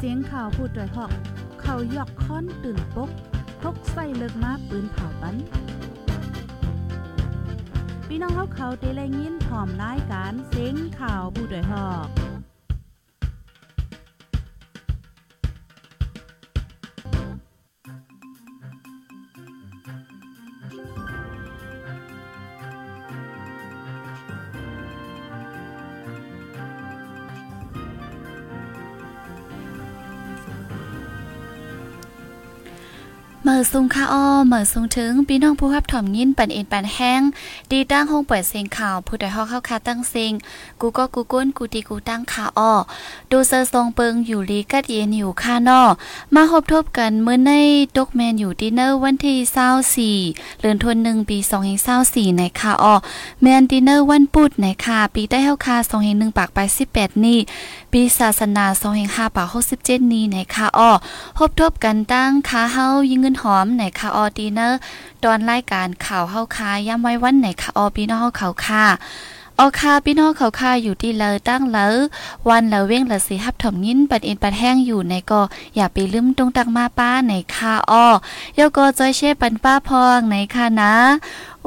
เสียงข่าวผู้ด้วยหอก เขายกค้อนตื่นปกพกใส่เลิกมาปืนเผาปันพี่น้องเขาเขาได้แลยินพร้อมรายการเสียงข่าวผู้ด้วยหอก มื่อซุงค่าอ้อเมื่อซุงถึงพี่น้องผู้รับถ่อมยินปันเอ็นปันแห้ง ดีตั้งห้องเปิดเสียงข่าว ผู้ใดฮอกเข้าคาตั้งเสียงกูก็กูก้นกูตีกูตั้งข่าอ้อดูเซอร์ทรงเปิงอยู่ลีกัดเย็นอยู่ค่านอมาพบทบกันเมื่อในตกแมนอยู่ดินเนอร์วันที่24เดือนธันวาคมปี2024ในค่ะอ้อแมนดินเนอร์วันพุธในค่ะปีใต้เฮาคา2021ปากไป18นี่ปีศาสนา2025ปาหกสิบเจ็ดนี้ในค่ะอ้อพบทบกันตั้งคาเฮายิงเงินหอมในคาออดีเนอร์ตอนรายการข่าวเฮาคาย่ำไว้วันไหนคาออพี่น้องเขาค่ะ ออคาพี่น้องเขาค่าอยู่ที่เลยตั้งเลยวันเลเว้งละสิฮับถมยินปัดเอ็นปัดแห้งอยู่ในก็อย่าไปลืมตรงตักมาป้าในคาอ้อยก็จอยเช่ปันป้าพองในคานะ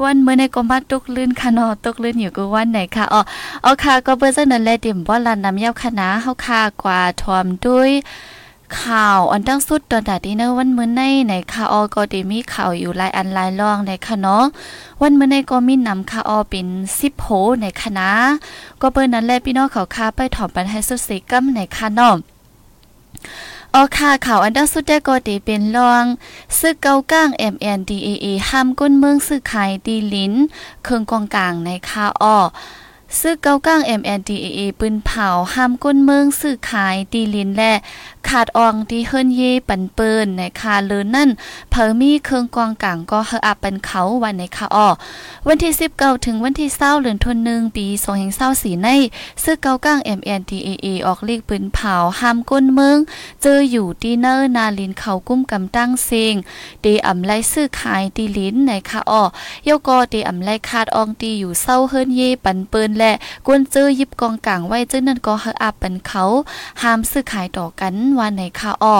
วันเมื่อในกมาตกลื่นคานอตกลื่นอยู่ก็วันไหนค่ะอ๋อเอาค่ะก็เบอร์เันนั้นแลเต็มบ่ลันน้ำยาคณะเฮาค่ะกว่าทอมด้วย ข่าวอันตั้งสุดตอนดาดีเนอร์วันมื้อในในคาออก็ได้มีข่าวอยู่หลายอันหลายรองในค่ะเนาะวันมื้อในก็มีนำคาออเป็น10โหในคณะก็เปิ้นนั้นแลพี่น้องเขาคาไปถอมปันให้สุดสิกัมในค่ะเนาะออค่ะข่าวอันดับสุดได้ก็ตีเป็นรอง ซึกเกาก้าง MNDAA ห้ามก้นเมืองซื้อขายดีลิ้น เครื่องกองกลางในคาออซื้อเกาก้าง MNDAA ปืนเผาห้ามก้นเมืองซื้อขายดีลิ้นและ ขาดอองที่เฮิรนเยปันเปินในคาเลินนั่นเผอมีเครื่องกองกลางก็เฮอับเป็นเขาวันในคาออวันที่19ถึงวันที่20เดือนธันวาคมปี2024ในซื้อเกาก้าง MNDAA ออกเลขปืนเผาห้ามก้นเมือง เจออยู่ดีเนอร์นาลินเขากุ้มกำตั้งเซงเดอำไลซื้อขายดีลินในคาออยกอเดอำไลขาดอองตีอยู่เศร้าเฮิรนเยปันเปินและกวนเจอยิบกองกลางไว้เจ้านั่นก็เฮอับเป็นเขาห้ามซื้อขายต่อกันว่าในคาอ้อ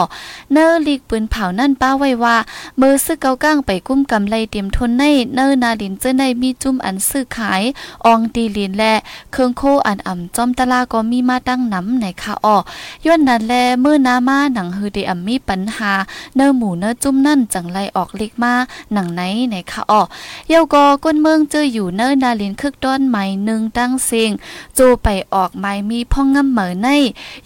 เนอลีกปืนเผานั่นป้าไว้ว่ามือซื้อเกาก้างไปกุ้มกำไรเตรียมทนในเนอนาลินเจ้าในมีจุ่มอันซื้อขายอองดีลินและเครื่องโคอันอ่ำจอมตะลาก็มีมาตั้งน้ำในคาอ้อย้อนนั้นแลเมื่อนามาหนังฮือเดอัมมีปัญหา เนอหมูเนอจุ่มนั่นจังไรออกเล็กมาหนังไหนในคาอ้อเยาก็ก้นเมืองเจออยู่เนอนาลินคึกต้นไม้หนึ่งตั้งเสียงจูไปออกไม้มีพ่องงำเหมือใน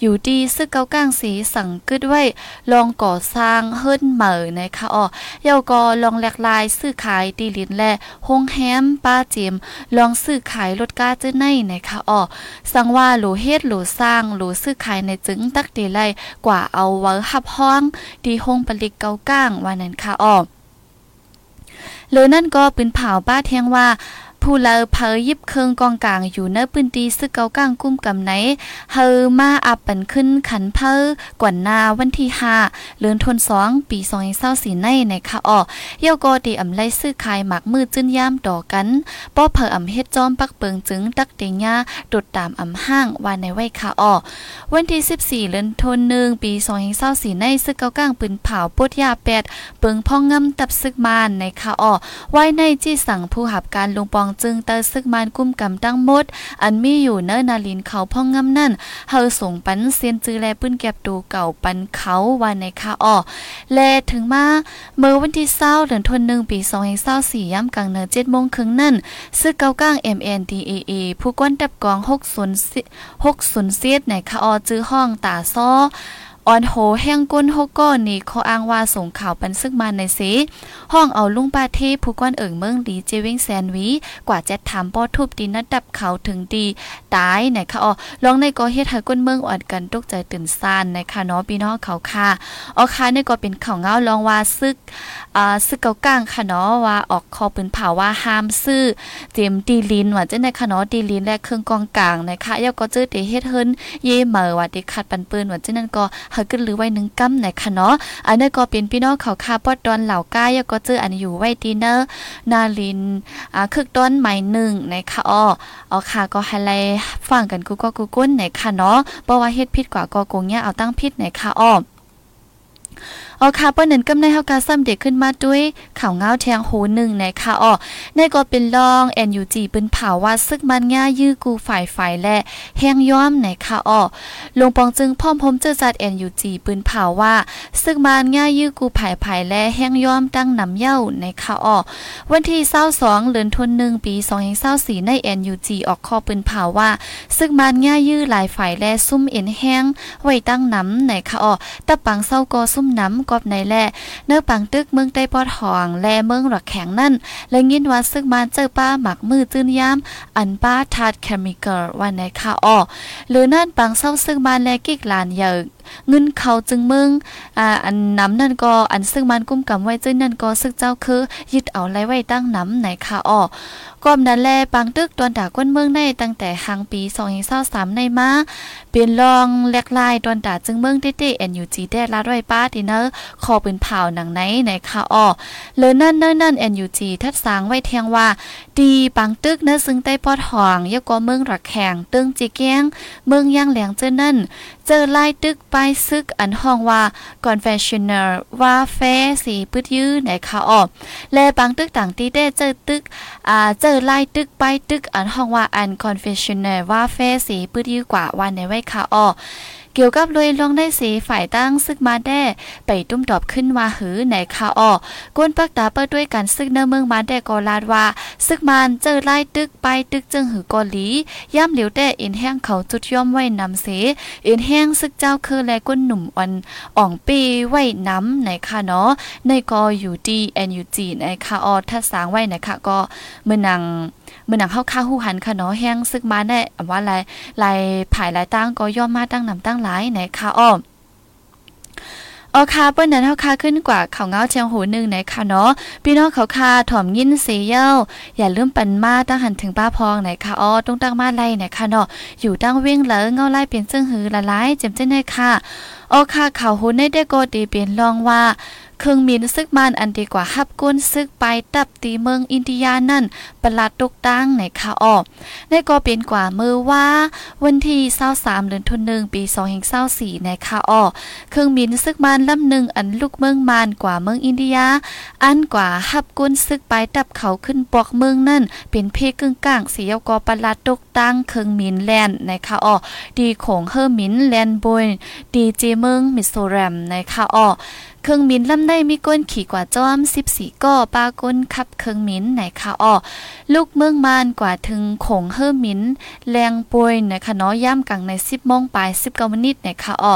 อยู่ดีซึกเกาก้างสีสงกึดไว้ลองก่อสร้างเฮิรนเหมือนะคะอ๋อเยาก็ลองแหลกลายซื้อขายตีลินและหงแฮมป้าเจมลองซื้อขายรถกาเจ้าในนะคะอ๋อสั่งว่าหลูเฮ็ดหลูสร้างหลูซื้อขายในจึงตักเดไลกว่าเอาไว้หับห้องดีหงผลิตเกาก้างว่านั้นค่ะอ๋อหรือนั่นก็ปืนเผาป้าเทียงว่า ผู้เลอเพอยิบเครื่องกองกลางอยู่เนื้อปืนตีซึกเกากลางกุ้มกำไหนเฮอมาอับปันขึ้นขันเพอกว่านาวันที่ห้าเลือนทนสองปีสองเศร้าสีในในค่ะออเย่ากอดีอำไลซื้อขายหมักมือจื้นย่ามต่อกันป้อเพออำเฮ็ดจอมปักเปิงจึงตักเตียงยาดดตามอำห้างวานในไว้ค่ะออวันที่สิบสี่เลือนทนหนึ่งปีสองเศร้าสีในซึกเกากลางปืนเผาปดยาแปดเปิงพ่องงำตับซึกมานในค่ะออไว้ในจี้สั่งผู้หับการลงปองจึงเตอซึกมานกุ้มกำตั้งหมด อันมีอยู่เนอนาลินเขาพ่องงำนั่นเฮาส่งปันเซียนจือแลปื้นแก็บตูเก่าปันเขาว่าในคาอ้อแลถึงมาเมื่อวันที่20เดือนธันวาคมปี2024ย่ำกลางเนอ7โมงครึ่งนั่นซึกเก่าก้าง MNDAA ผู้ก้นดับกอง60 60เสียดในคาอ้อจื้อห้องตาซ้อ ออนโหแห้งก้นโฮก้อนนี่เขาอ้างว่าส่งข่าวปันซึกมาในสีห้องเอาลุงปาเทผู้ก้อนเอิงเมืองดีเจวิงแซนวีกว่าจะถามป้อทุบดินนัดดับเขาถึงดีตายไหนคะอ๋อลองในก็เฮ็ดให้ก้นเมืองอ่อนกันตกใจตื่นซ่านในค่ะเนาะพี่น้องเขาค่ะอ๋อค่ะนี่ก็เป็นข่าวเงาลองว่าซึกอ่าซึกเกากลางค่ะเนาะว่าออกคอปืนเผาว่าห้ามซื้อเตรียมดีลินว่าจะในค่ะเนาะดีลินและเครื่องกองกลางนะคะยาก็เจอเตเฮ็ดเฮิรนเย่เหมอว่าเด็กขัดปันปืนว่าจะนั่นก็เาขึ้นหรือไว้หนึ่งกั้มไหนคะเนาะอันนี้ก็เป็นพี่น้องเขาคาปอดดอนเหล่าก้ายก็เจออันอยู่ไว้ดีเนอร์นาลินอ่าคึกต้นใหม่หนึ่งในคะอ้อเอาค่ะก็ให้ไล่ฟังกันกูก็กูกุ้นไหนคะเนาะเพราะว่าเฮ็ดผิดกว่าก็กงเนี่ยเอาตั้งผิดไหนคะอ้อ เอาค่ะป้อนนั้นกำในเฮากาซ้ำเด็กขึ้นมาด้วยข่าวเงาแทงโหหนึ่งในค่ะอ๋อในก็เป็นรอง NUG ปืนเผาว่าซึกมันง่ายยื้อกูฝ่ายฝ่ายและแห้งย้อมในค่ะอ๋อลงปองจึงพร้อมพมเจอจัด NUG ปืนเผาว่าซึกมันง่ายยื้อกูฝ่ายฝ่ายและแห้งย้อมตั้งนำเย้าในค่ะอ๋อวันที่22เดือนธันวาคมปี2024ใน NUG ออกข้อปืนเผาว่าซึกมันง่ายยื้อหลายฝ่ายและซุ่มเอ็นแห้งไว้ตั้งนำในค่ะอ๋อตะปังเศร้าก็ซุ่มน้ำกอบในแลเนื้อปังตึกเมืองใต้ปอดหองแลเมืองหลักแข็งนั่นและยินว่าซึกมาเจอป้าหมักมือจื้นยามอันป้าทาดเคมีคอลวันในค่าอ้อหรือนั่นปังเศร้าซึกมาแลกิกลานเยิก เงินเขาจึงเมึงอ่าอันน้ำนั่นก็อันซึ่งมันกุ้มกำไว้จึงนั่นก็ซึกเจ้าคือยึดเอาไรไว้ตั้งน้ำไหนค่ะอ้อก้มนันแลปังตึกตอนด่าก้นเมืองในตั้งแต่หางปี2023ในมาเปลี่ยนรองแลกลายตอนด่าจึงเมืองเต้ๆ NUG ได้ลาด้วยป้าดิเนอร์คอเป็นเผาหนังไหนไหนค่ะอ้อเลยนั่นเนิ่นนั่น NUG ทัดสางไว้เทียงว่าดีปังตึกเนื้อซึ่งใต้ปอดหองยกก็เมืองรักแข่งตึงจีแกงเมืองย่างแหลงเจ้านั่น เจอลายตึกไปซึกอันห้องว่า conventional ว่าแฟสีปืดยื้อไหนคะออกและบางตึกต่างที่ได้เจอตึกอ่าเจอลายตึกไปตึกอันห้องว่าอัน conventional ว่าแฟสีปืดยื้อกว่าวันในไว้ค่ะออ เกี่ยวกับเลยลงได้สีฝ่ายตั้งซึกมาแด้ไปตุ้มตอบขึ้นว่าหือในคาออกวนปักตาเปิดด้วยกันซึกเนื้อเมืองมาแด้กอลาดว่า ซึกมันเจอไล่ตึกไปตึกจึงหือกอลีย่ำเหลียวแต่อินแห้งเขาจุดย่อมไว้นำเสอินแห้งซึกเจ้าคือแลก้นหนุ่มอ่อนอ่องปีไว้น้ำในคาเนาะในกออยู่ดีแอนยูจีในคาออถ้าสางไว้นคะก็เมื่อนังเมื่อหนังเข้าค่าหูหันค่ะเนาะแห้งซึกมาได้ว่าลายลายผายลายตั้งก็ย่อมมาตั้งนำตั้งหลายไหนค่ะอ้อมออคาเปิ้นนั้นเฮาคาขึ้นกว่าเขาเงาเชียงหูหนึ่งไหนค่ะเนาะพี่น้องเขาคาถ่อมยินเสียเย้าอย่าลืมปันมาตั้งหันถึงป้าพองไหนค่ะอ้อต้องตั้งมาไล่ไหนค่ะเนาะอยู่ตั้งเว้งเหลอเงาไล่เปลี่ยนซึ่งหือละลายเจ็มเจ้นได้ค่ะออคาเขาหูในได้โกตีเปลี่ยนลองว่า เครื่องมินซึกมันอันดีกว่าฮับก้นซึกไปตับตีเมืองอินเดียนั่นประหลาดตกตั้งในคาออกในก็เป็นกว่ามือว่า วันที่23เดือนธันวาคมปี2024ในคาออกเครื่องมินซึกมันลำหนึ่งอันลูกเมืองมานกว่าเมืองอินเดีย อันกว่าฮับก้นซึกไปตับเขาขึ้นปอกเมืองนั่น เป็นเพกึ่งกลางเสียกอประหลาดตกตั้งเครื่องมินแลนในคาออกดีของเฮอร์มินแลนบอยดีเจเมืองมิโซแรมในคาออกเครื่องมินลำได้มีก้นขี่กว่าจ้อม 14ก้อปาก้นขับเครื่องมินไหนคะอ้อลูกเมืองมานกว่าถึงขงเฮอมินแรงป่วยนะคะเนาะย่ำกลางใน 10โมงปลาย19นาทีนะคะอ้อ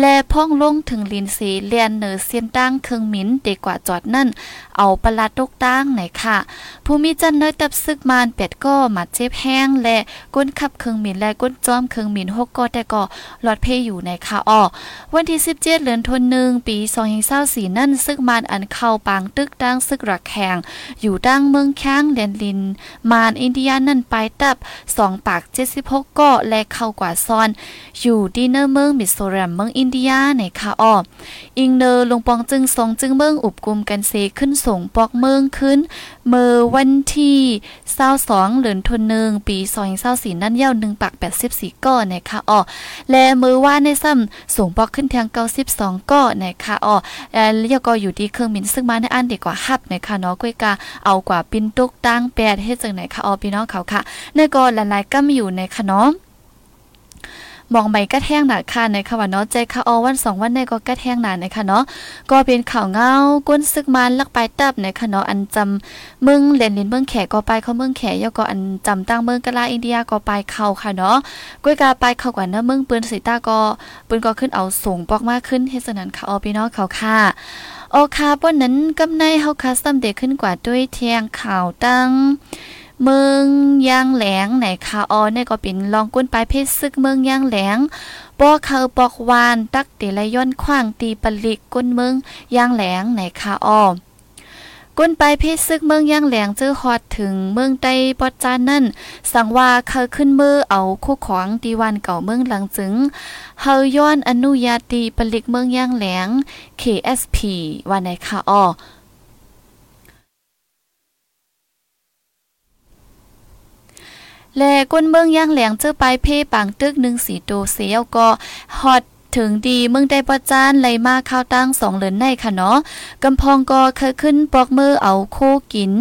และพ่องลงถึงลินสีเลียนเนอเซียนตั้งเครื่องมินเดกว่าจอดนั่น เอาปลาตกตั้งไหนค่ะผู้มีจันเนยตับซึกมานเป็ดก็มาเจ็บแห้งและก้นขับเครื่องมินและก้นจ้อมเครื่องมิน6ก็แต่ก็หลอดเพยอยู่ในค่ะอ้อวันที่ 17เดือนธันวาคมปี2 2 4สีนั่นซึกมานอันเข้าปางตึกดังซึกรักแขงอยู่ดังเมืองแข้งแดนลิน มานอินเดียนั่นไปตับสองปาก76ก็และเข้ากว่าซ้อน อยู่ดีเนอร์เมืองมิโซรัมเมืองอินเดียในคาอออิงเนอร์ลงปองจึงทรงจึงเมืองอุบกุมกันเซขึ้นส่งปอกเมืองขึ้น เมื่อวันที่22เดือนธันวาคมปี2024นั่นเย้า1ปาก84ก้อในคาอ้อและมือว่าในซ้ำส่งปอกขึ้นทาง92ก้อในคาอ้อเรียกก็อยู่ที่เครื่องมินซึ่งมาในอันดีกว่าฮับนะคะเนาะก้ยกาเอากว่าปินตุกตั้งแปดให้จังไหนคะออพี่น้องเขาค่ะในก็หลายๆก็มีอยู่ในคะเนาะ มองใบกระแทงหนาค่ะในค่ะว่าเนาะใจค่ะออวันสองวันในก็กระแทงหนาในค่ะเนาะก็เป็นข่าวเงาก้นซึกมันลักไปตับในค่ะเนาะอันจำเมืองเลนลินเมืองแขกก็ไปเขาเมืองแขกยก็อันจำตั้งเมืองกะลาอินเดียก็ไปเข้าค่ะเนาะก้อยกาไปเข้ากว่าเนาะเมืองปืนสีตาก็ปืนก็ขึ้นเอาสูงปอกมากขึ้นเฮ็ดสนั้นค่ะออพี่น้องเขาค่ะโอคาป้นนั้นกำในเฮาคาซัมเด็กขึ้นกว่าด้วยเทียงข่าวตั้ง เมืองยางแหลงไหนคาออเนี่ยก็เป็นลองก้นปลายเพศซึกเมืองยางแหลงปอเขาปอกวานตักเตละย้อนขว้างตีปลิกก้นเมืองยางแหลงไหนคาออก้นไปเพศซึกเมืองย่างแหลงเจอฮอดถึงเมืองใต้ปอดจานนั่น สั่งว่าเขาขึ้นมือเอาคู่ของดีวันเก่าเมืองหลังจึงเฮาย้อนอนุญาตีผลิกเมืองย่างแหลง KSP ว่าในค่ะอ้อ และก้นเมืองย่างแหลงเจอปลายเพ่ปังตึกหนึ่งสีโตเสียวก็ฮอด ถึงดีเมืองได้ประจานไหลมาข้าวตั้งสองเหลือนในค่ะเนาะกำพองก็เคยขึ้นปอกมือเอาโคกิน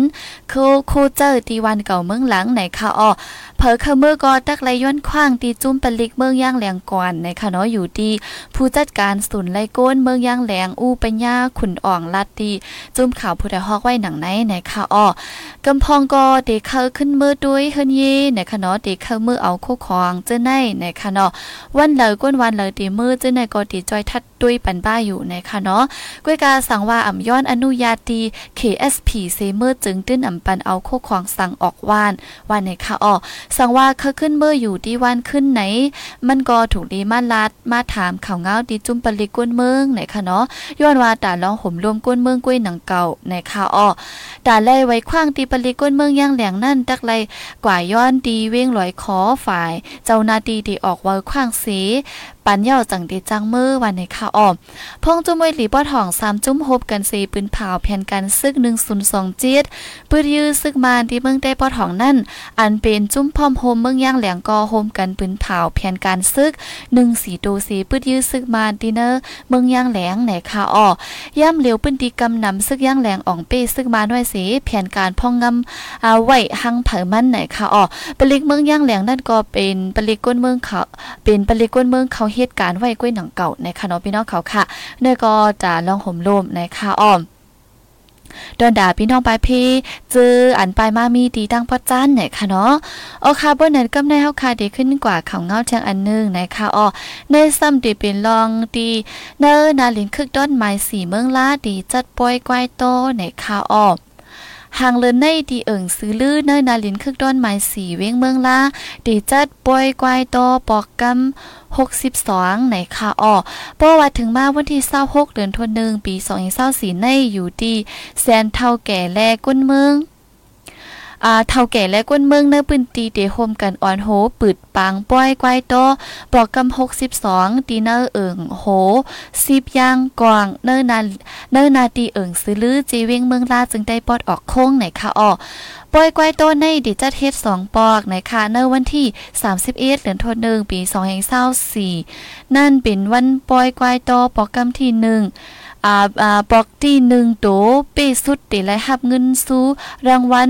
โคโคเจอตีวันเก่าเมืองหลังไหนค่ะอ้อเผอเขาเมื่อก็ตักไหลย้อนคว้างตีจุ้มปลิกเมืองย่างแหลงก่อนในค่ะเนาะอยู่ดีผู้จัดการศูนย์ไลโก้นเมืองย่างแหลงอู้ปัญญาขุนอ่องลัดดีจุ้มข่าวผู้ใดฮอกไว้หนังไหนในค่ะอ้อกำพองก็เด็กเขาขึ้นมือด้วยเฮนเย่ในค่ะเนาะเด็กเขามือเอาโคของเจ้าในในค่ะเนาะวันเลยก้นวันเลยตีมือจึงในกอดีจอยทัดด้วยปันบ้าอยู่นะคะเนาะก้วยกาสั่งว่าอ่ำย้อนอนุญาตี KSP เซเมอร์จึงตื้นอ่ำปันเอาโคของสั่งออกว่านว่านในค่ะอ้อสั่งว่าเขาขึ้นเมื่ออยู่ดีวันขึ้นไหน มันก็ถูกดีมาลาดมาถามข่าวเงาดีจุ่มปลิก้นเมืองไหนค่ะเนาะย้อนว่าแตาลองห่มรวมก้นเมืองก้วยหนังเก่าในค่ะอ้อตาไล่ไว้คว้างตีปลิก้นเมืองย่างแหลงนั่นตักไลกว่าย้อนดีเว้งลอยขอฝ่าย เจ้านาดีดีออกไว้คว้างสี ปันเย่าจังดีจังมือวันในข่าวออมพงจุ้มว้หลีป้อทองสามจุ้มฮบกันสีปืนเผาแผ่นกันซึกหนึ่งศูนย์สองจีดปืนยื้อซึกมาที่เมืองได้ป้อทองนั่น อันเป็นจุ้มพร้อมโฮมเมืองย่างแหลงกอโฮมกันปืนเผาแผ่นการซึกหนึ่งสีโตสีปืนยื้อซึกมาดีเนอร์เมืองย่างแหลงไหนข่าวออย่ำเหลียวปืนตีกำนำซึกย่างแหลงอ่องเป้ซึกมาด้วยสีแผ่นการพ่องงำอาไว้หังเผอมันไหนข่าวอปลิกเมืองย่างแหลงนั่นก็เป็นปลิกก้นเมืองเขาเป็นปลิกก้นเมืองเขาเเหตุการณ์ไว้กล้วยหนังเก่าในคานอพี่น้องเขาค่ะเนื่ก็จะลองห่มลมในคาอ้อมดอนดาพี่น้องปลายพี่จืออันปลายมามีตีตั้งพอจันเนี่ยค่ะเนาะโอคาบนนั้นกำในเฮาคาดีขึ้นกว่าเขาเงาเชียงอันนึงนะคะอ้อในซ้ำตีเป็นลองตีเนอนาลินคึกต้นไม้สีเมืองลาดีจัดป่วยกวายโตในคาอ้อ หางเลินในดีเอิงซื้อลื้อเนยนาลินคึกต้นไม้สีเว้งเมืองลาดีจัดป่วยกวายโตปอกกำ62ในค่ะอ้อเพระว่าถึงมาวันที่เส้าหกเดือนทวนหนึ่งปีสองเศร้าสีในอยู่ดีแสนเท่าแก่แลก้นเมือง อ่าเท่าแก่และก้นเมืองเนื้อปืนตีเตโฮมกันอ่อนโหปืดปังป้อยกวายโตปอกกำหกสิบสองตีเนอร์เอิงโหสิบย่างกวางเนอร์นาเนอร์นาตีเอิงซื้อลือจีเวงเมืองลาจึงได้ปอดออกโค้งไหนค่ะอ้อปอยกวายโตในดิจัดเฮ็ดสองปอกในค่ะเนอวันที่ 31เดือนธันวาคมปี2024นั่นเป็นวันปอยกวายโตปอกกำที่หนึ่ง อ่าอ่าปอกที่หนึ่งโตเป้สุดติและหับเงินสู้รางวัล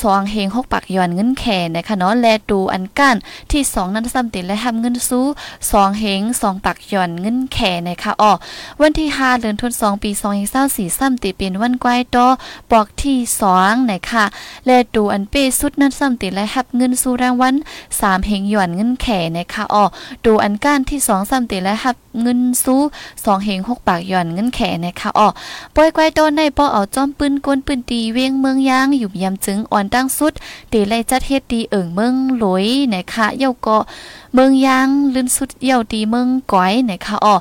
สองเฮงหกปักยอนเงินแข่นะคะเนาะแลตูอันก้านที่สองนั้นซ้ำติและหับเงินสู้สองเฮงสองปักยอนเงินแข่นะคะอ๋อวันที่ห้าเดือนธันวาคมปีสองเฮงเศร้าสี่ซ้ำติเป็นวันกวายโตปอกที่สองนะคะแลตูอันเป้สุดนั้นซ้ำติและหับเงินสู้รางวัลสามเฮงหยอนเงินแข่นะคะอ๋อดูอันก้านที่สองซ้ำติและหับเงินสู้สองเฮงหกปากย่อนเงินแขนะคะอ๋อปล่อยไกวต้นในป้อเอาจอมปืนกวนปืนตีเวียงเมืองยางอยู่ยำจึงอ่อนตั้งสุดตีไล่จัดเฮ็ดดีเอิงเมืองหลอยนะคะเย้าก็ เมืองยางลื่นสุดเยี่ยวดีเมืองก้อยนะคะอ๋อ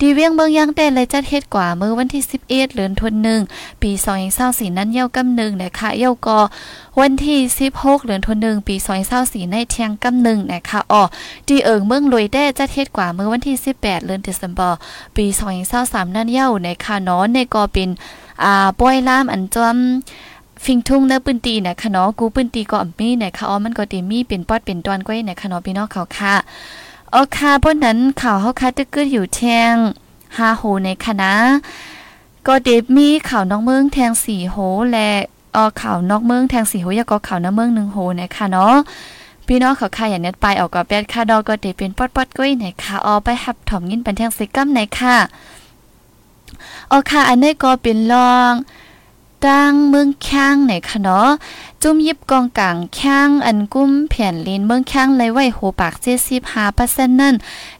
ดีเวียงเมืองยางแต่เลยจัดเฮ็ดกว่าเมื่อวันที่ 11เดือนธันวาคมปี2024นั้นเยี่ยวกำนึงนะคะเยี่ยวก็วันที่ 16เดือนธันวาคมปี2024ในเที่ยงกำนึงนะคะอ๋อดีเอิงเมืองลอยได้จัดเฮ็ดกว่าเมื่อวันที่ 18เดือนธันวาคมปี2023นั้นเยี่ยวนะคะเนาะในก็เป็นอ่าป้อยล่ามอันจอม ฟิงทุ่งเนื้อปืนตีนะคะเนาะกูปืนตีก็อมมีนะคะอ๋อมันก็ตีมีเป็นปอดเป็นตอนก้อยนะคะเนาะพี่น้องเขาค่ะโอค่ะพวกนั้นข่าวเฮาค่ะตึกกึดอยู่แทงฮาโหในคณะก็เดมีข่าวน้องเมืองแทงสี่โหและออข่าวนอกเมืองแทงสี่โหยาก็ข่าวน้าเมืองหนึ่งโหนะคะเนาะพี่น้องเขาค่ะอย่างเน็ตไปออกกับแปดค่ะดอก็เดเป็นปอดปอดก้อยไหนค่ะออไปหับถอมยินเป็นแทงสิกัมไหนค่ะออค่ะอันนี้ก็เป็นลอง ตั้งเมืองข้างไหนคะเนาะ จุ้มยิบกองกลางแข้งอันกุ้มแผ่นลินเมืองข้งไลไว้โหปากเจ็ดสิบห้าเปอร์เซ็นต์นั่น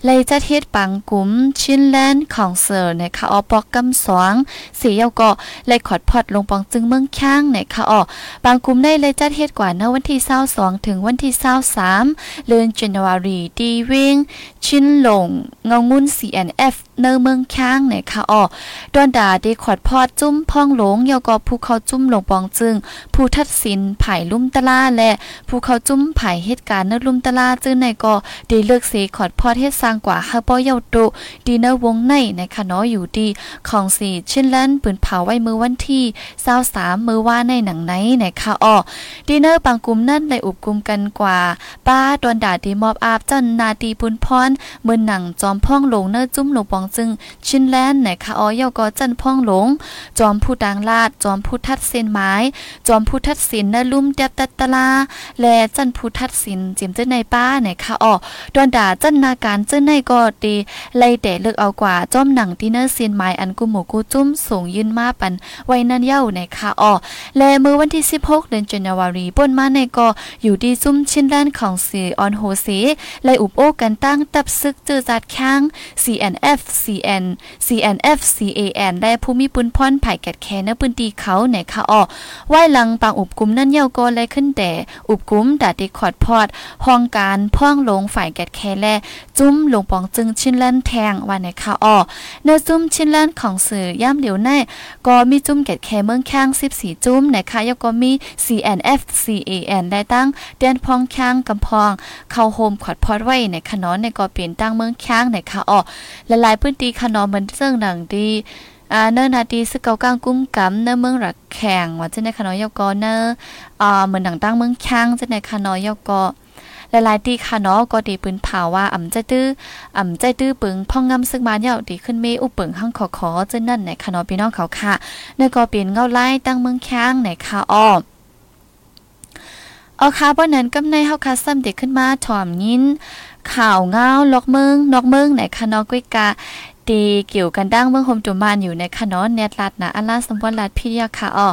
เลยจะเทศปังกุ้มชินแลนด์ของเซอร์ในคาออปอกกำสวงสีเยเก็เลยขอดพอดลงปองจึงเมืองข้งในคาออบางกุ้มได้เลยจะเทศกว่าในวันที่เศร้าสองถึงวันที่เศร้าสามเดือนจันวารีดีวิงชินหลงเงางุน CNF เนเมืองข้งในคาออดอนดาด้ขอดพอดจุ้มพองหลงเยาก็ผู้เขาจุ้มลงปองจึงผู้ทัดสินไผ่ลุ่มตะลาและผู้เขาจุ้มไผ่เหตุการณ์นลุ่มตะลาจึงในก็ได้เลือกเสขอดพอดเฮ็ดสร้างกว่าฮาปอเยาโตดีเนวงในในคณะอยู่ดีของสีเช่นแลนปืนเผาไว้มือวันที่23มือว่าในหนังไหนในคาออดีเนอร์บางกลุ่มนั่นได้อุบกลุ่มกันกว่า ป้าดอนดาดีมอบอาบจันนาตีปุนพรเมือหนังจอมพ่องหลงเนอจุ้มหลงปองจึงชินแลนในคาออยก็จันพ่องหลง จอมผู้ดังลาดจอมผู้ทัดเส้นไม้ จอมผู้ทัดเสินนลุ่มเดียบตัตตลาและจันผู้ทัดสินจิมเจ้าในป้าในคาออดอนด่าจันนาการเจ้าในก็ดีไล่แต่เลือกเอากว่าจอมหนังที่เนอร์ซีนไม้อันกุหมูกูจุ้มสูงยืนมาปันไว้นั่นเย้าในคาออและเมื่อวันที่ 16 เดือนจันวารีป่นมาในก็อยู่ดีซุ่มชิ้นแลนของสีออนโฮเซไล่อุบโอกันตั้งตับซึกเจอจัดค้าง CNF CN CNF CAN และผู้มีปุนพรไผ่แกดแคเนปืนตีเขาในคาออไหวหลังปางอุบกุมนั่นเย้าก็เลยขึ้นแต่ อุบกุ้มดาดิคอดพอดห้องการพ่องลงฝ่ายแกดแคแลจุ้มลงปองจึงชิ้นแลนแทงว่าในคาออในจุ้มชิ้นแลนของสื่อย่ำเดียวในก็มีจุ้มแกดแคเมืองข้าง14จุ้มในคายก็มี CNF CAN ได้ตั้งเดียนพองข้างกำพอง เข้าโฮมขอดพอดไว้ในขนอนในก็เปลี่ยนตั้งเมืองข้างในคาออละลายพื้นที่ขนอนเหมือนเสื่องหนังดี อ่าเนินนาดีสเกากางกุ้มกำเนื้อเมืองรักแข่งว่าจะในขนอยกอเนื้ออ่าเหมือนหนังตั้งเมืองข้างเจะในขนอยกอหลายๆตีค่ะเนาะก็ดีปืนเผาว่าอ่ำใจตื้ออ่ำใจตื้อปึงพ่องงำซึ่งมาเนี่ยดีขึ้นเมอุปึงห้างขอขอเจนนั่นในค่ะเนาะพี่น้องเขาค่ะเนื้อก็เปลี่ยนเงาไล่ตั้งเมืองข้างในค่ะอ้อเอาค่ะบ่นั้นกำในเฮาค่ะซ้ำเด็กขึ้นมาถ่อมยินข่าวเงาล็อกเมืองนอกเมืองไหนคะนาะก้ยกา ดีเกี่ยวกันดั้งเมืองโฮมจุมานอยู่ในคะเนาะเนตลัดนะอัลลาสมบัติลัดพิยาค่ะอ๋อ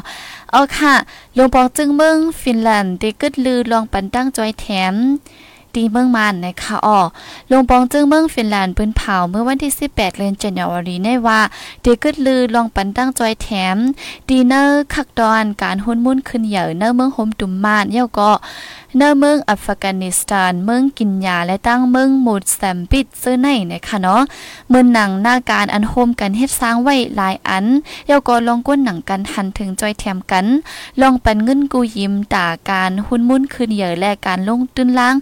เอาค่ะลงบอกจึงเมืองฟินแลนด์ได้กึดลือลองปันตั้งจอยแถมดีเมืองมันนะคะอ๋อลงปองจึงเมืองฟินแลนด์ปืนเผาเมื่อวันที่ 18เดือนกันยายนนี้ว่าเดกึดลือลองปันตั้งจอยแถมดีเนอร์คักดอนการหุ่นมุ่นขึ้นเหยื่อเนอร์เมืองโฮมตุมมานเย่าก็เนอเมืองอัฟกานิสถาน เมืองกินยาและตั้งเมืองมูดแซมปิดเสื้อในนะคะเนาะเมืองหนังหน้าการอันโฮมกันเฮ็ดสร้างไว้หลายอันเยาก็ลองก้นหนังกันหันถึงจอยแถมกัน ลองปันเงินกูยิ้มตาการหุ่นมุ่นคืนเหยื่อและการลงตื้นล่าง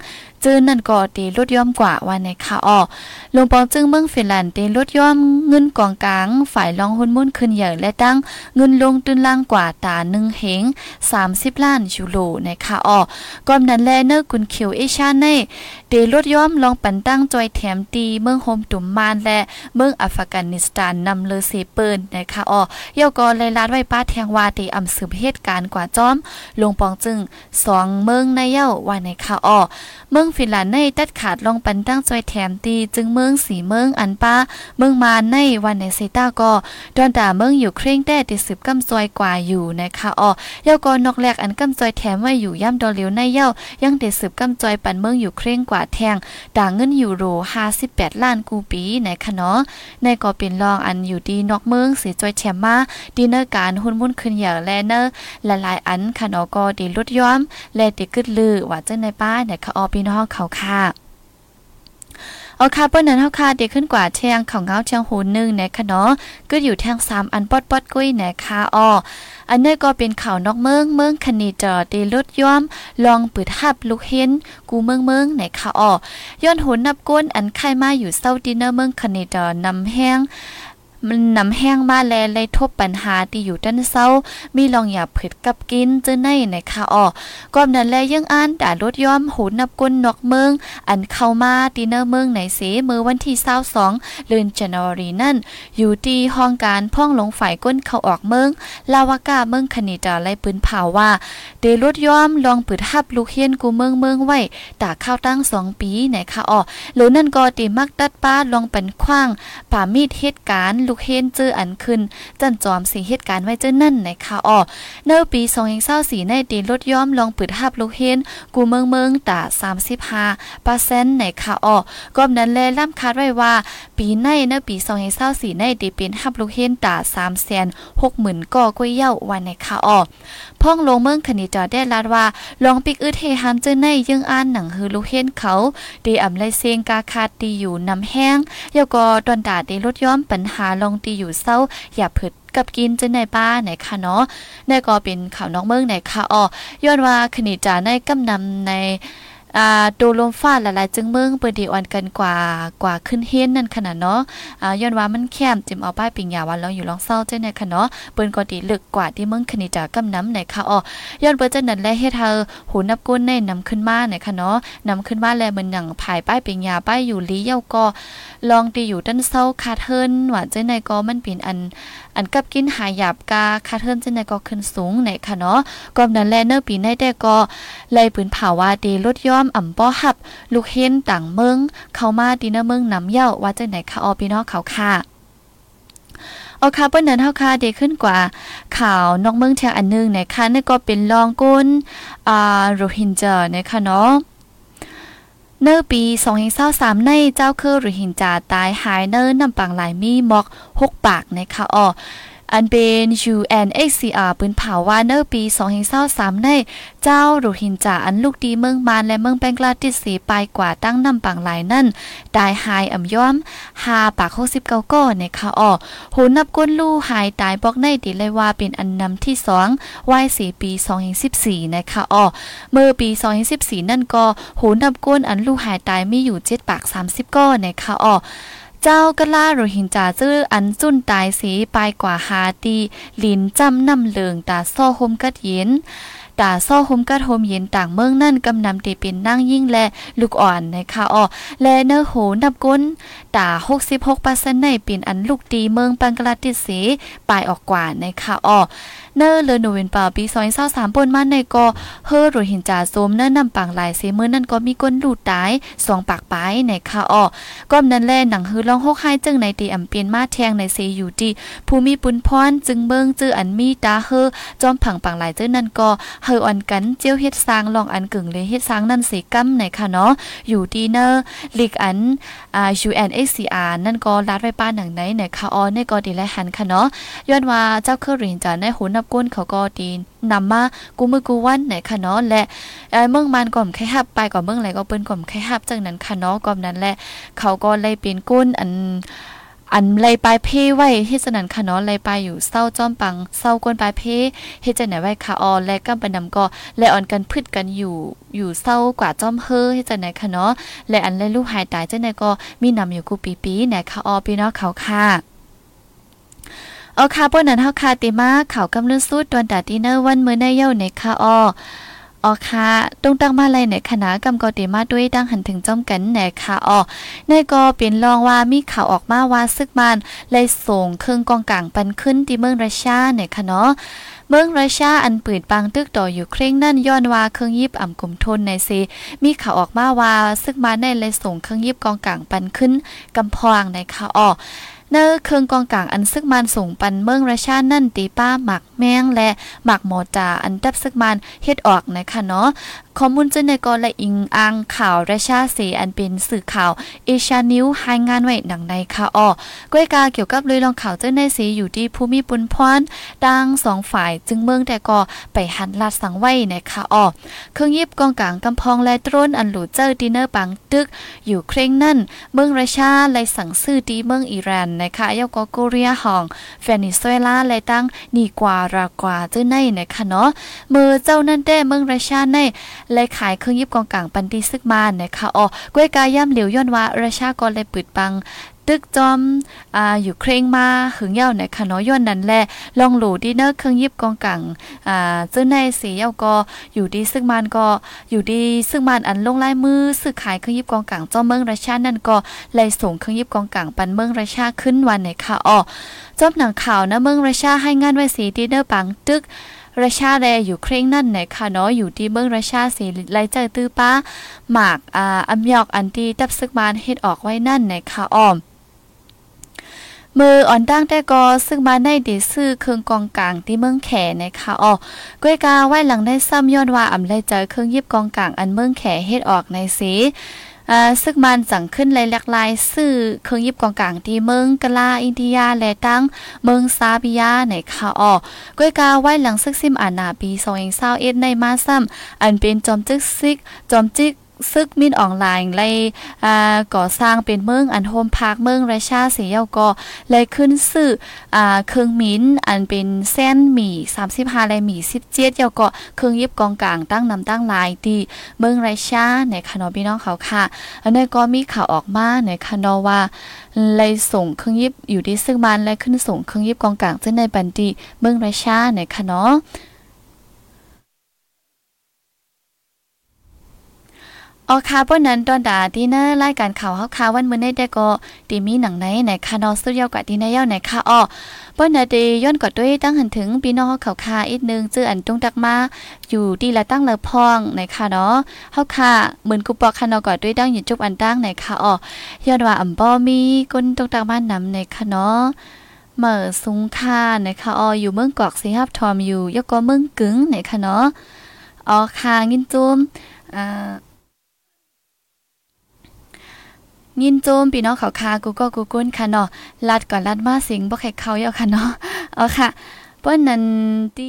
จื้อนั่นก็ตีลดย่อมกว่าว่าในค่ะอ้อลงปองจึงเมืองฟินแลนด์ตีลดย่อมเงินกองกลาง ฝ่ายลองหุ่นมุ่นคืนเหยื่อและตั้งเงินลงตื้นล่างกว่าตา1เฮง30 ล้านยูโรในค่ะอ้อก่อนนั้นแลเนอร์กุนเขียวเอชาในเดลดย่อมลองปันตั้งจอยแถมตีเมืองโฮมตุมมานและเมืองอัฟกานิสถานนำเลเซเปิลนะคะอ๋อเย่าก็เลยลาดไว้ป้าแทงวาตีอำสืบเหตุการณ์กว่าจอม ลงปองจึงสองเมืองในเย่าว่าในค่ะอ๋อเมืองฟินแลนด์ในตัดขาดลองปันตั้งจอยแถมตีจึงเมืองสีเมืองอันป้าเมืองมาในวันในเซต้าก็ดอนดาเมืองอยู่เคร่งแต่ติดสืบกำจอยกว่าอยู่นะคะอ๋อเย่าก็นอกแรกอันกำจอยแถมไว้อยู่ย่ำดอเลียวในเย่ายังเดสืบกำจอยปันเมืองอยู่เคร่งกว่าแทงด่างเงินยูโร 58 ล้านกูปีในคะเนาะในก็เป็นรองอันอยู่ดีนอกเมืองเสีจอยแชมมาดีเนอร์การหุ้นมุ่นขึ้นอย่างแลเนอร์ละลายอันคะเนาะก็ดีลดย้อม และดีกึดลือว่าจังในป้าเนี่ยค่ะออพี่น้องเขาค่ะ เอาค่ะเปิ้นนั้นเฮาค่ะเด็กขึ้นกว่าเทียงของเงาเชียงหูนึงนะคะเนาะก็อยู่ทาง3อันปอดปอดกุ้ยนะคะอ้ออันนี้ก็เป็นข่าวนอกเมืองเมืองคณีจอดีลดย่อม ลองปืดหับลูกเห็นกูเมืองเมืองไหนค่ะอ้อย้อนหุนนับก้นอันไข่มาอยู่เศร้าดินเนอร์เมืองคณีจอนำแห้ง มันนำแห้งมาแลเลยทบปัญหาที่อยู่ด้านเศร้ามีลองอย่าผึดกับกินเจอในในค่ะอ๋อก่อนนั้นแลยังอ่านด่ารถย้อมหูนับกุนนอกเมือง อันเข้ามาดีเนอร์เมืองไหนเสมือวันที่22เดือนจันวารีนั่น อยู่ที่ห้องการพ่องหลงฝ่ายก้นเข้าออกเมือง ลาวากาเมืองคณิตาไล่ปืนเผาว่าเดรถย้อมลองปืดฮับลูกเฮียนกูเมืองเมืองไว้ตาข้าวตั้งสองปีไหนค่ะอ๋อหรือนั่นก็ตีมักตัดป้าลองเป็นขว้างป่ามีดเหตุการณ์ลูลูกเฮนเจออันขึ้น จันจอมสีเหตุการณ์ไว้เจอนั่นในะคะอ๋อเนื้อปี2024ในตีลดย่อมลองปิดหับลูกเฮนกูเมืองเมืองตา35%ในค่ะอ๋อก็นั้นแลล่ำคาดไว้ว่า ปีในเนื้อปี2024ในตีเป็นหับลูกเฮนตา360,000ก่อก้วยเย้าวันในค่ะอ๋อพ่องลงเมืองคณิจอได้ลาดว่าลองปิกอึดเฮฮันเจอในยังอ่านหนังฮือลูกเฮนเขาดีอำไลเซงกาคาดตีอยู่นำแห้งเยาก็ตอนดาดีลดย้อมปัญหาลงตีอยู่เศร้า อย่าผึดกับกินจะในป้าไหนค่ะเนาะในก็เป็นข่าวน้องเมืองไหนค่ะอ๋อย้อนว่าคณิจาในกำนำใน อ่าดูลมฟ้าหลายๆ จึงเมืองเปิดดีอ่อนกันกว่ากว่าขึ้นเฮนนั่นขนาดเนาะอ่าย้อนว่ามันแคมจิมเอาป้ายปิงยาวันเราอยู่ลองเศร้าเจ้าในค่ะเนาะเปิ้นก็ดีลึกกว่าที่เมืองคณิจากำน้ำไหนค่ะอ๋อย้อนเปิ้นจะนั่นและเฮ็ดเธอหูนับก้นในนำขึ้นมาไหนค่ะเนาะนำขึ้นมาแลมันหยังภายป้ายปิงยาป้ายอยู่ลีเย้าก็ลองตีอยู่ด้านเศร้าคาเทินหวาเจ้าในก็มันเป็นอัน อันกับกินหายหยาบกาคาเทินเจ้าในก็ขึ้นสูงไหนค่ะเนาะก็นั้นแลเนอปีในแต่ก็ไล่ปืนเผาว่าดีลดย่อมอ่ำป้อหับ ลูกเห็นต่างเมือง เข้ามาดีเนเมืองน้ำเย้าว่าจังไหนค่ะออพี่น้องเขาค่ะเอาค่ะเปิ้นนั้นเฮาค่ะเดขึ้นกว่าข่าวนอกเมืองเชียงอันนึงนะคะนี่ก็เป็นรองก้นอ่าโรฮิงญานะคะเนาะ เนอปี2023ในเจ้าคือหรือหินจาตายหายเนอนำปังหลายมีหมอก6ปากในะคะอ๋อ อันเป็น UNHCR ปืนเผาว่าเนอปี2023ในเจ้าโรฮิงญาอันลูกดีเมืองมานและเมืองแบงกลาเทศสีไปกว่าตั้งนำปังหลายนั่นตายหายอ่ำย้อม5ปาก69ก้อนะคะออโหนับก้นลู่หายตายบอกในติเลยว่าเป็นอันนำที่2วัย4ปี2014นะคะออเมื่อปี2014 นั่นก็โหนับก้นอันลู่หายตายมีอยู่7ปาก30ก้อนะคะออ เจ้ากะล่าโรหิงจาจื้ออันจุ้นตายสีไปกว่าหาตีลินจำนำเหลืองตาซ่อหมกัดเย็น ตาซ่อหมกัดโฮมเย็นต่างเมืองนั่นกำนำตีเป็นนั่งยิ่งและลูกอ่อนนะคะอ้อและเนื้อโหนับก้นตา66%ในเป็นอันลูกตีเมืองปังกลาติสีปลายออกกว่านะคะอ้อเนอเลโนเวนปาปี2023ปนมาในก็เฮอโรหินจาโซมเนอนำปังหลายเสมือนั่นก็มีก้นลูดตายสองปากปลายในค่ะอ้อก้อมนั้นแลหนังฮือร้องฮกไห้จึงในตีอำเปียนมาแทงในเซอยู่ที่ภูมิปุนพรจึงเบิ่งจื้ออันมีตาเฮอจอมผังปังหลายเจ้านั่นก็เฮออ่อนกันเจียวเฮ็ดสร้างลองอันกึ่งเลยเฮ็ดสร้างนั่นสิกำในค่ะเนาะอยู่ดีเนอร์ลิกอันอ่า UNHCR นั่นก็ลัดไว้ป้าหนังไหนในค่ะอ้อในก็ดีและหันค่ะเนาะย้อนว่าเจ้าเครือรินจาในหูนับก้นเขาก็ดีนำมากูมือกูวันไหนค่ะเนาะและเมืองมันก่อมไข่ฮับไปก่อนเมืองไหนก็เปิ้นก่อมไข่ฮับจังนั้นค่ะเนาะก่อมนั้นแหละเขาก็เลยเป็นก้นอัน อันไลปลายเพไว้เฮ็ดสนันค่ะเนาะไลปลายอยู่เศร้าจอมปังเศร้ากวนปลายเพเฮ็ดจังไหนไว้ค่ะออและก็บันนำก็และอ่อนกันพืชกันอยู่อยู่เศร้ากว่าจอมเฮอเฮ็ดจังไหนค่ะเนาะและอันไลลูกหายตายจังไหนก็มีนำอยู่กูปีๆไหนค่ะออพี่น้องเขาค่ะเอาค่ะป้นนั้นเฮาคาติมาข่าวกำลังสู้ตวนดาดินเนอร์วันมื้อในเย้าในค่ะออ อ๋อค่ะตรงตั้งมาเลยในคณะกำกติมาด้วยดังหันถึงจอมกันแหนค่ะอ๋อในก็เป็นรองว่ามีข่าวออกมาว่าซึกมันเลยส่งเครื่องกองกลางปันขึ้นที่เมืองรัสเซียเนี่ยค่ะเนาะเมืองรัสเซียอันปืนปังตึกต่ออยู่เคร่งนั่นย้อนว่าเครื่องยิบอ่ำกลมทนในซีมีข่าวออกมาว่าซึกมาในเลยส่งเครื่องยิบกองกลางปันขึ้นกำพองในค่ะอ๋อ เนอเครื่องกองกลางอันซึกมันส่งปันเมืองราชานั่นตีป้าหมักแมงและหมักหมอจาอันดับซึกมันเฮ็ดออกนะคะเนาะ ข้อมูลจึงในกอและอิงอ้างข่าวราชาเสอันเป็นสื่อข่าวเอชานิวรายงานไว้ดังในค่ะอ้อก้อยกาเกี่ยวกับเลยลองข่าวเจึงในเสอยู่ที่ภูมิปุนพรดังสองฝ่ายจึงเมืองแต่ก็ไปหันลาดสังไว้นะคะอ้อเครื่องยิบกองกลางกำพองและตรนอันหลูเจอดินเนอร์ปังตึก อยู่เคร่งนั่น เมืองราชาเลยสั่งซื้อดีเมืองอิหร่านนะคะยกโกเรียหองเวเนซุเอลาและตั้งนีกวารากว่าเจ้าในนะคะเนาะมือเจ้านั่นได้เมืองราชาในและขายเครื่องยิบกองกลางปันดีซึกมานนะคะอ๋อก้วยกาย่ำเหลียวย้อนว่าราชาก็เลยปิดปังตึกจอมอ่าอยู่เคร่งมาหึงเย้าในคณะย้อนนั้นแหละลองหลูดินเนอร์เครื่องยิบกองกังอ่าเจ้าในสีเย้าก็อยู่ดีซึ่งมันก็อยู่ดีซึ่งมันอันลงลายมือซื้อขายเครื่องยิบกองกังจอมเมืองราชานั่นก็เลยส่งเครื่องยิบกองกังปันเมืองราชาขึ้นวันในค่ะอ๋อจอมหนังข่าวนะเมืองราชาให้งานไว้สีดินเนอร์ปังตึก ราชาแลอยู่เคร่งนั่นไหนค่ะเนาะอยู่ที่เมืองราชาสีไลเจอตื้อป้าหมากอ่าอำยอกอันที่ตับซึกมานเฮ็ดออกไว้นั่นไหนค่ะอ้อมมืออ่อนตั้งแต่ก็ซึ่งมาในเดซื้อเครื่องกองกลางที่เมืองแขนะคะอ๋อก้วยกาไว้หลังได้ซ้ำย้อนว่าอำเลเจอเครื่องยิบกองกลางอันเมืองแขเฮ็ดออกในสี อ่าซึ่งมันสั่งขึ้นหลายหลากหลายสื่อเครื่องยิบกองกลางที่เมืองกะลาอินเดียและตั้งเมืองซาบิยาในค่ะอ๋อก้วยกาไว้หลังซึกซิมอานาปี2021ในมาซ้ำอันเป็นจอมจึกซิกจอมจิก ซึกมินออนไลน์เลยอ่ก่อสร้างเป็นเมืองอันโฮมพาร์คเมืองราชาเสียาก็เลยขึ้นซื้ออเครื่องมินอันเป็นเส้นหมี่35และหมี่17เยาก็เครื่องยิบกองกลางตั้งนำตั้งลายที่เมืองราชาในคานอพี่น้องเขาค่ะอันนี้ก็มีข่าวออกมาในคานอว่าเลยส่งเครื่องยิบอยู่ที่ซึ่งมันและขึ้นส่งเครื่องยิบกองกลางซึ่งในบันดีเมืองราชาในคานอ ออค่ะป้นนั้นตอนดาดีเนอร์รายการข่าวเฮาค่ะวันมื้อนี้ได้ก็ตีมีหนังไหนในคานอสตูดิโอกว่าดีเนอร์ยาวในค่ะอ้อป้นนาดีย้อนกอดด้วยตั้งหันถึงพี่น้องเขาค่ะอีกนึงจื้ออันตรงตักมาอยู่ดีละตั้งเลอพองในค่ะเนาะเฮาค่ะเหมือนกูปอกคานอกอดด้วยตั้งอยู่จุบอันตั้งในค่ะอ้อย้อนว่าอำบ่มีก้นตรงตักมานำในค่ะเนาะเมื่อสุงค่านะคะอออยู่เมืองกอกสิฮับทอมอยู่ยกก็เมืองกึ๋งนะคะเนาะอ๋อค่ะงินจุมอ่า ยินโจมพี่น้องเขาคากูก็กูก้นค่ะเนาะลัดก่อนลัดมาสิงบ่ใครเขาเยาค่ะเนาะเอาค่ะเปิ้นนั้นตี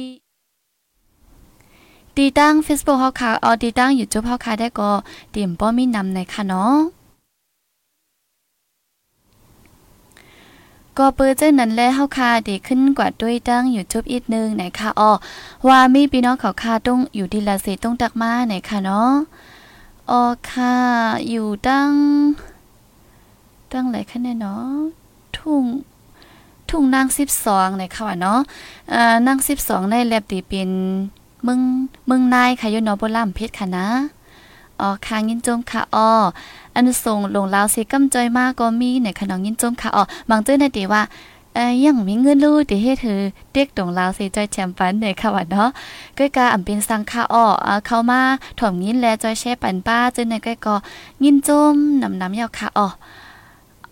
ตีตั้ง Facebook เฮาค่ะเอาตีตั้ง YouTube เฮาค่ะได้ก็เตรียมป้อมีนำในค่ะเนาะก็เปิดเจ้านั้นแล้วเฮาค่ะดีขึ้นกว่าด้วยตั้ง YouTube อีกนึงนะคะอ๋อว่ามีพี่น้องเขาค่ะต้องอยู่ที่ลาเซต้องตักมาไหนค่ะเนาะอ๋อค่ะอยู่ตั้ง ตั้งหลายคะแนนเนาะทุ่งทุ่งนาง12ในค่ะว่าเนาะอ่านาง12ในแลบตีเป็นมึงมึงนายค่ะยูนาะบ่ล่ำเพชรค่ะนะอ๋อค่ะยินจมค่ะอ๋ออันส่งลงลาวสิกำจอยมากก็มีในขนมยินจมค่ะอ๋อบางเจ้าในตีว่าเอ้ยังมีเงินรู้ที่เฮ็ดถือเด็กตรงลาวสิจอยแชมปันในค่ะว่าเนาะก้อยกาอำเป็นสังค่ะอ๋อเข้ามาถ่อมยินและจอยแช่ปันป้าจึงในก้อยก็ยินจมนำน้ำยาวค่ะอ๋อ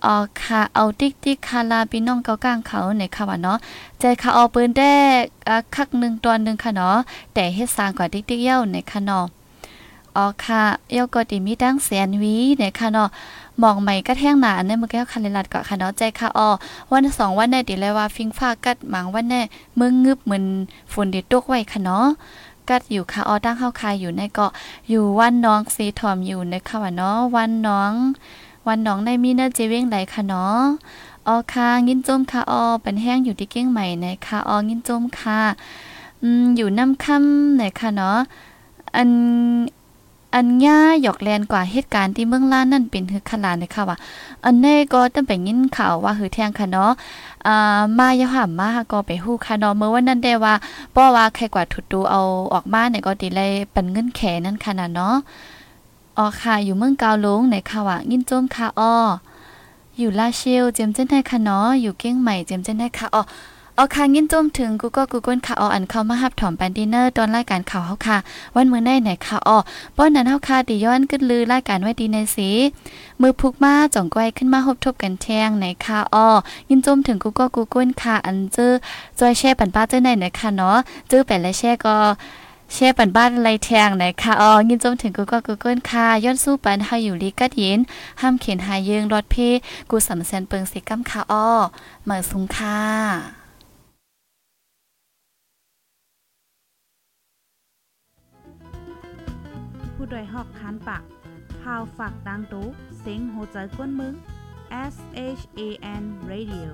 อ๋อค่ะเอาติ๊กติ๊กคาลาพี่น้องเกากลางเขาในค่ะว่าเนาะใจค่ะเอาปืนแดกอะคักหนึ่งตัวหนึ่งค่ะเนาะแต่เฮ็ดสร้างกว่าติ๊กติ๊กเย้าในค่ะเนาะอ๋อค่ะเย้าก็ติมีตั้งแสนวีในค่ะเนาะมองใหม่ก็แท่งหนาในมือแก้วคันเลลัดก็ค่ะเนาะใจค่ะอ๋อวันสองวันในติเลยว่าฟิงฟ้ากัดหมางวันแน่มึงงึบเหมือนฝนเด็ดตกไว้ค่ะเนาะกัดอยู่ค่ะอ๋อตั้งเข้าคายอยู่ในเกาะอยู่วันน้องซีทอมอยู่ในค่ะว่าเนาะวันน้อง วันหนองในมีนื้อเจเว้งไหลค่ะเนาะออค่ะงินจมค่ะออเป็นแห้งอยู่ที่เก้งใหม่ในค่ะอองินจมค่ะอืมอยู่น้ำค่ำในค่ะเนาะอันอันย่าหยอกแลนกว่าเหตุการณ์ที่เมืองล้านนั่นเป็นคือขลาดนะคะว่า อันนี้ก็ต้องไปยินข่าวว่าหือแทงค่ะเนาะอ่ามายาหามมาก็ไปฮู้ค่ะเนาะเมื่อวันนั้นได้ว่าเพราะว่าใครกว่าถุดดูเอาออกมาเนี่ยก็ดีเลยปันเงินแขนั่นค่ะนะเนาะ อ๋อค่ะอยู่เมืองกาวลงในค่ะว่ายินโจมค่ะอ้ออยู่ลาเชลเจมเจนได้ค่ะเนาะอยู่เก้งใหม่เจมเจนได้ค่ะอ้อเอค่ะยินโจมถึงกูก็กูก้นค่ะอออันเข้ามาฮับถอมปันดินเนอร์ตอนรายการข่าวเฮาค่ะ วันมื้อในไหนค่ะออป้อนนั้นเฮาค่ะติย้อนขึ้นลือรายการไว้ดีในสีมือพุกมาจ่องก้อยขึ้นมาฮบทบกันแทงในค่ะออยินโจมถึงกูก็กูก้นค่ะอันเจอจอยแช่ปันป้าเจ้าไหนไหนค่ะเนาะเจอแปดและแช่ก็ เช่ปันบ้านไรแทงไหนค่ะอ๋อยินจมถึงกูก็กูเกิลค่ะย้อนสู้ปันห้อยู่ลีกัดยิน ห้ามเขียนหายยืงรถเพกูสำเซนเปิงสิกัมค่ะอ้อเหมือสุงค่ะผู้ดยหอกคันปากพาวฝากดังตู้เซ็งโหใจกวนมึง S H A N Radio